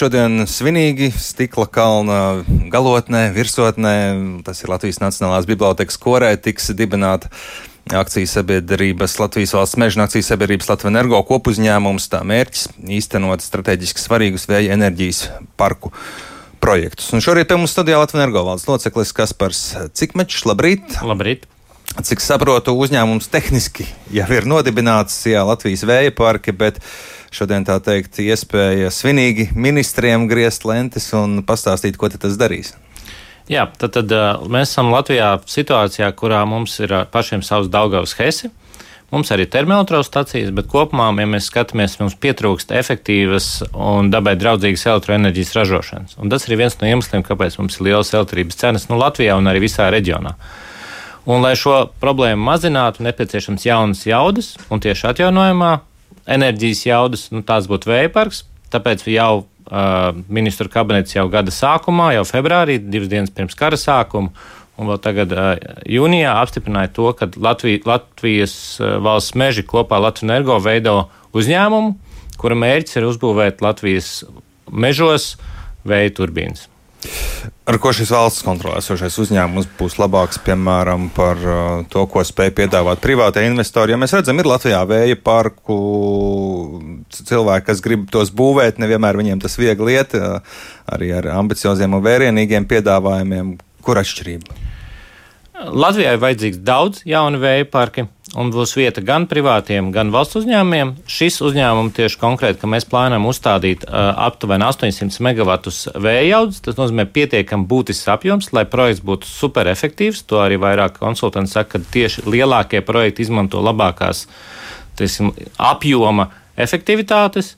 šodien svinīgi stikla kalna galotnē, virsotnē. Tas ir Latvijas Nacionālās bibliotekas korē, tiks dibināta akcijas sabiedrības Latvijas valsts meža akcijas sabiedrības Latvijas energo kopuzņēmums. Tā mērķis īstenot strateģiski svarīgus vēja enerģijas parku projektus. Un šorīt pie mums studijā Latvijas energo valdes loceklis Kaspars Cikmečs. Labrīt! Labrīt! Cik saprotu, uzņēmums tehniski jau ir nodibināts, jā, Latvijas vēja parki, bet šodien tā teikt, iespēja svinīgi ministriem griezt lentes un pastāstīt, ko tas darīs. Jā, tad, tad mēs esam Latvijā situācijā, kurā mums ir pašiem savs Daugavas hesi. Mums arī ir termoelektrostacijas, bet kopumā, ja mēs skatāmies, mums pietrūkst efektīvas un dabai draudzīgas elektroenerģijas ražošanas. Un tas ir viens no iemesliem, kāpēc mums ir lielas elektrības cenas nu, Latvijā un arī visā reģionā. Un, lai šo problēmu mazinātu, nepieciešams jaunas jaudas, un tieši atjaunojamā enerģijas jaudas, nu, tās būtu vēja parks. Tāpēc jau uh, ministru kabinets jau gada sākumā, jau februārī, divas dienas pirms kara sākuma, un vēl tagad uh, jūnijā apstiprināja to, ka Latvija, Latvijas valsts meži kopā Latvijas energo veido uzņēmumu, kura mērķis ir uzbūvēt Latvijas mežos vēja turbīnas. Ar ko šis valsts kontrolējošais uzņēmums būs labāks, piemēram, par uh, to, ko spēj piedāvāt privātie investori? Ja mēs redzam, ir Latvijā vēja parku cilvēki, kas grib tos būvēt, nevienmēr viņiem tas viegli iet, uh, arī ar ambicioziem un vērienīgiem piedāvājumiem. Kur atšķirība? Latvijai vajadzīgs daudz jaunu vēja parku un būs vieta gan privātiem, gan valsts uzņēmumiem. Šis uzņēmums tieši konkrēti, ka mēs plānojam uzstādīt uh, aptuveni 800 megawatus vēja jaudas. Tas nozīmē pietiekami būtisks apjoms, lai projekts būtu superefektīvs. To arī vairāk konsultanti saka, ka tieši lielākie projekti izmanto labākās tiesim, apjoma efektivitātes.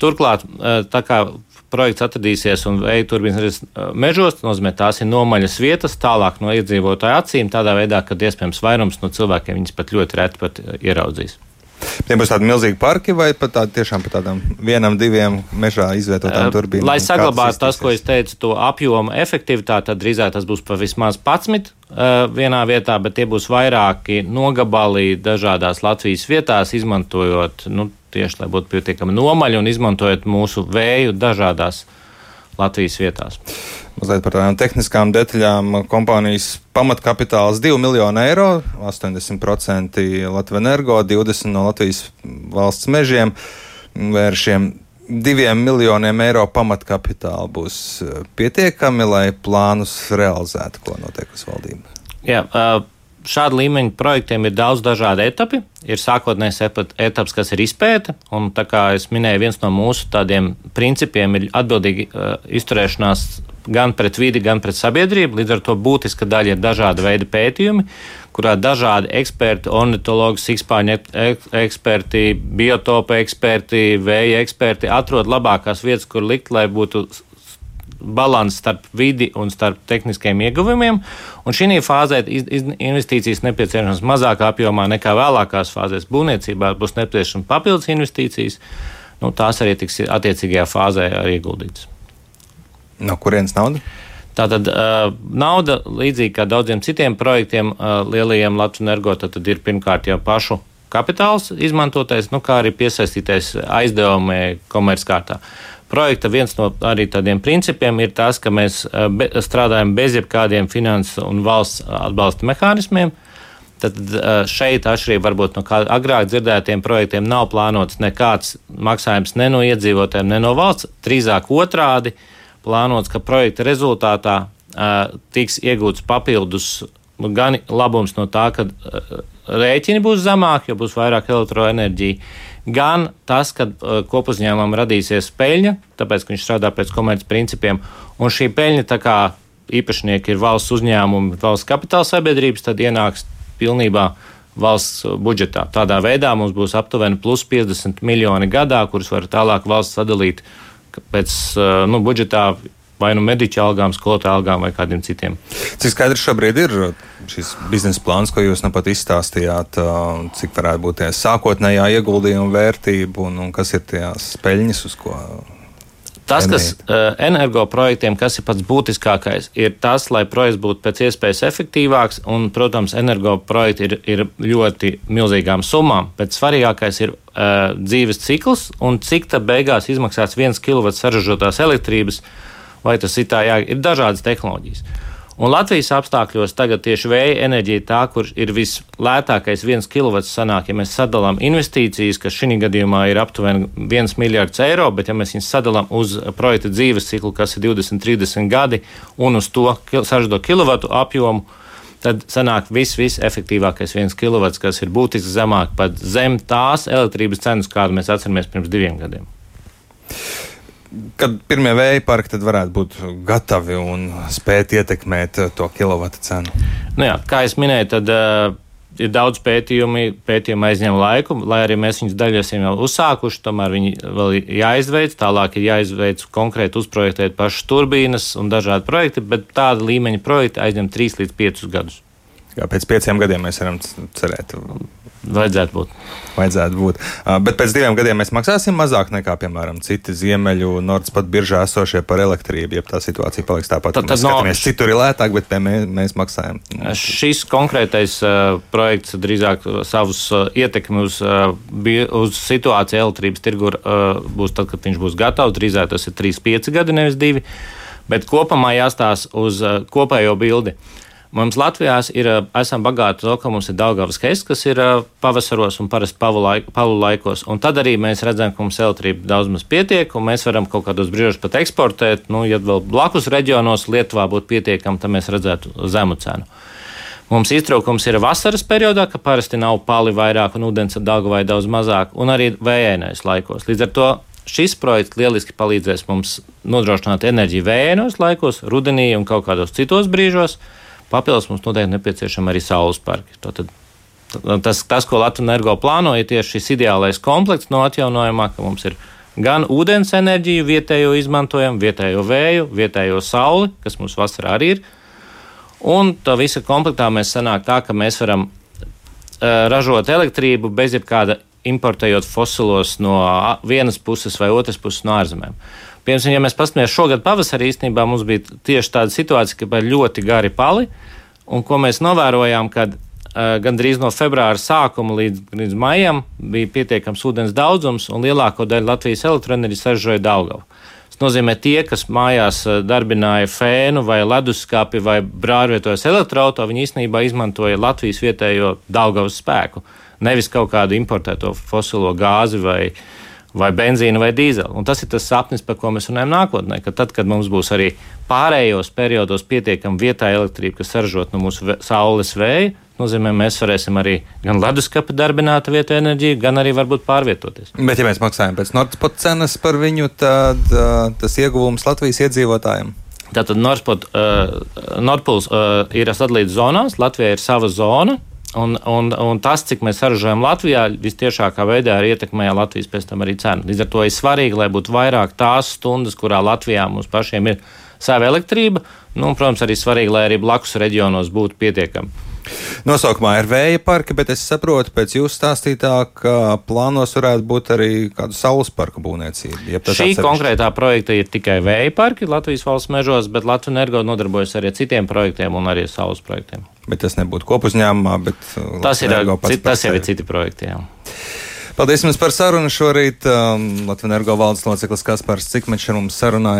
Turklāt, tā kā projekts atradīsies un vēja turbīnas mežos, tas nozīmē, tās ir nomaļas vietas tālāk no iedzīvotāju acīm, tādā veidā, ka iespējams vairums no cilvēkiem viņas pat ļoti reti pat ieraudzīs. Tie būs tādi milzīgi parki vai pat tādi tiešām par tādām vienam, diviem mežā izvietotām turbīnām? Lai saglabātu tas, ko es teicu, to apjomu efektivitāti, tad drīzāk tas būs pa vismaz 11 uh, vienā vietā, bet tie būs vairāki nogabali dažādās Latvijas vietās, izmantojot nu, tieši, lai būtu pietiekami nomaļi un izmantojot mūsu vēju dažādās Latvijas vietās. Mazliet par tādām tehniskām detaļām. Kompānijas pamatkapitāls 2 miljoni eiro, 80% Latvijas energo, 20% no Latvijas valsts mežiem vēršiem. Diviem miljoniem eiro pamatkapitāla būs eh, pietiekami, lai plānus realizētu, ko noteikusi valdība. Jā, uh, šāda līmeņa projektiem ir daudz dažādu etapu. Ir sākotnējais etaps, kas ir izpēta, un tā kā es minēju, viens no mūsu tādiem principiem ir atbildīga uh, izturēšanās gan pret vidi, gan pret sabiedrību. Līdz ar to būtiska daļa ir dažāda veida pētījumi, kurā dažādi eksperti, ornitologi, sikspāņu eksperti, biotopa eksperti, vēja eksperti atrod labākās vietas, kur likt, lai būtu līdzsvars starp vidi un starp tehniskiem ieguvumiem. Un šī fāzē investīcijas nepieciešamas mazākā apjomā nekā vēlākās fāzēs. Būvniecībā būs nepieciešamas papildus investīcijas. Nu, tās arī tiks attiecīgajā fāzē ieguldītas. No kurienes nauda? Tātad uh, nauda, līdzīgi kā daudziem citiem projektiem, uh, lielajiem Latvijas energo, tad, ir pirmkārt jau pašu kapitāls izmantotais, nu, kā arī piesaistītais aizdevumi komerckārtā. Projekta viens no arī tādiem principiem ir tas, ka mēs be, strādājam bez jebkādiem finanses un valsts atbalsta mehānismiem. Tad šeit, atšķirībā varbūt no agrāk dzirdētiem projektiem, nav plānots nekāds maksājums ne no iedzīvotājiem, ne no valsts. Drīzāk otrādi plānots, ka projekta rezultātā uh, tiks iegūts papildus gan labums no tā, ka uh, rēķini būs zemāki, jo būs vairāk elektroenerģija gan tas, ka uh, kopuzņēmumam radīsies peļņa, tāpēc, ka viņš strādā pēc komerces principiem, un šī peļņa, tā kā īpašnieki ir valsts uzņēmumi, valsts kapitāla sabiedrības, tad ienāks pilnībā valsts budžetā. Tādā veidā mums būs aptuveni plus 50 miljoni gadā, kurus var tālāk valsts sadalīt pēc uh, nu, budžetā vai nu mediķa algām, skolotāja algām vai kādiem citiem. Cik skaidrs šobrīd ir šis biznesa plāns, ko jūs nu pat izstāstījāt, cik varētu būt tie sākotnējā ieguldījuma vērtība un, un kas ir tās peļņas, uz ko Tas, kas uh, energoprojektiem, kas ir pats būtiskākais, ir tas, lai projekts būtu pēc iespējas efektīvāks. Un, protams, energoprojekti ir, ir ļoti milzīgām summām, bet svarīgākais ir uh, dzīves cikls un cik tā beigās izmaksās viens kW saražotās elektrības, vai tas ir tā, jā, ir dažādas tehnoloģijas. Un Latvijas apstākļos tagad tieši vēja enerģija tā, kur ir vislētākais viens kilovats sanāk, ja mēs sadalām investīcijas, kas šī gadījumā ir aptuveni 1 miljards eiro, bet ja mēs viņus sadalām uz projekta dzīves ciklu, kas ir 20, 30 gadi, un uz to sažado kilovatu apjomu, tad sanāk viss, viss efektīvākais viens kilovats, kas ir būtiski zemāk pat zem tās elektrības cenas, kādu mēs atceramies pirms diviem gadiem kad pirmie vēja parki varētu būt gatavi un spēt ietekmēt eh, to kilovatu cenu? Nu jā, kā jau minēju, tad uh, ir daudz pētījumi, pētījumi aizņem laiku, lai arī mēs viņus daļai esam jau uzsākuši, tomēr viņi vēl ir jāizveic, tālāk ir jāizveic konkrēti uzprojektēt pašas turbīnas un dažādi projekti, bet tāda līmeņa projekti aizņem 3 līdz 5 gadus. Kā pēc pieciem gadiem mēs varam cerēt. Vajadzētu būt. Vajadzētu būt. Bet pēc diviem gadiem mēs maksāsim mazāk nekā, piemēram, citi ziemeļu Nordspat biržā esošie par elektrību, ja tā situācija paliks tāpat. Tad, tad no, citur ir lētāk, bet mēs, mēs maksājam. Šis konkrētais uh, projekts drīzāk savus uh, ietekmi uz, uh, uz situāciju elektrības tirgu uh, būs tad, kad viņš būs gatavs. Drīzāk tas ir 3-5 gadi, nevis 2. Bet kopumā jāstāsta uz uh, kopējo bildi. Uh, Mums Latvijā ir, esam bagāti to, ka mums ir Daugavas hests, kas ir pavasaros un parasti pavu, laik, pavu laikos. Un tad arī mēs redzam, ka mums elektrība daudz maz pietiek, un mēs varam kaut kādos brīžos pat eksportēt. Nu, ja vēl blakus reģionos Lietuvā būtu pietiekami, tad mēs redzētu zemu cenu. Mums iztraukums ir vasaras periodā, ka parasti nav pali vairāk un ūdens ar dāgu vai daudz mazāk, un arī vējainais laikos. Līdz ar to šis projekts lieliski palīdzēs mums nodrošināt enerģiju vējainos laikos, rudenī un kaut kādos citos brīžos. Papildus mums noteikti nepieciešama arī saules parki. Tātad, tas, tas, ko Latvijas energo plāno, ir tieši šis ideālais komplekts no atjaunojumā, ka mums ir gan ūdens enerģiju, vietējo izmantojumu, vietējo vēju, vietējo sauli, kas mums vasarā arī ir. Un to visu komplektā mēs sanāk tā, ka mēs varam uh, ražot elektrību bez jebkāda importējot fosilos no vienas puses vai otras puses no ārzemēm. Piemēram, ja mēs paskatāmies šogad pavasarī, īstenībā mums bija tieši tāda situācija, ka bija ļoti gari pali, un ko mēs novērojām, kad uh, gandrīz no februāra sākuma līdz, līdz maijam bija pietiekams ūdens daudzums, un lielāko daļu Latvijas elektroenerģijas saražoja Daugavu. Tas nozīmē, tie, kas mājās darbināja fēnu vai leduskapi vai brāļvietojas elektroautorātu, viņi īstenībā izmantoja Latvijas vietējo Daugavas spēku, nevis kaut kādu importēto fosilo gāzi vai, uh, vai benzīnu vai dīzeli. Un tas ir tas sapnis, par ko mēs runājam nākotnē. Ka tad, kad mums būs arī pārējos periodos pietiekama vietā elektrība, kas saražot no mūsu saules vēja, nozīmē, mēs varēsim arī gan leduskapa darbināt vietu enerģiju, gan arī varbūt pārvietoties. Bet, ja mēs maksājam pēc Nordspot cenas par viņu, tad uh, tas ieguvums Latvijas iedzīvotājiem. Tātad Nordspot, uh, Nordpuls uh, ir sadalīts zonās, Latvijai ir sava zona, Un, un, un tas, cik mēs saražojam Latvijā, visciešākā veidā arī ietekmē Latvijas pēc tam arī cenu. Līdz ar to ir svarīgi, lai būtu vairāk tās stundas, kurā Latvijā mums pašiem ir sava elektrība. Nu, un, protams, arī svarīgi, lai arī blakus reģionos būtu pietiekami. Nosaukumā ir vēja parki, bet es saprotu, pēc jūsu stāstītā, ka plānos varētu būt arī kāda saules parka būvniecība. Šī atsevišķi. konkrētā projekta ir tikai vēja parki Latvijas valsts mežos, bet Latvijas energo nodarbojas arī ar citiem projektiem un arī saules projektiem. Bet tas nebūtu kopuzņēmumā, bet uh, tas, ir, cit, tas jau ir citi projekti. Jā. Paldies jums par sarunu šorīt. Um, Latvijas energo valdes loceklis Kaspars Cikmečs ar mums sarunāja.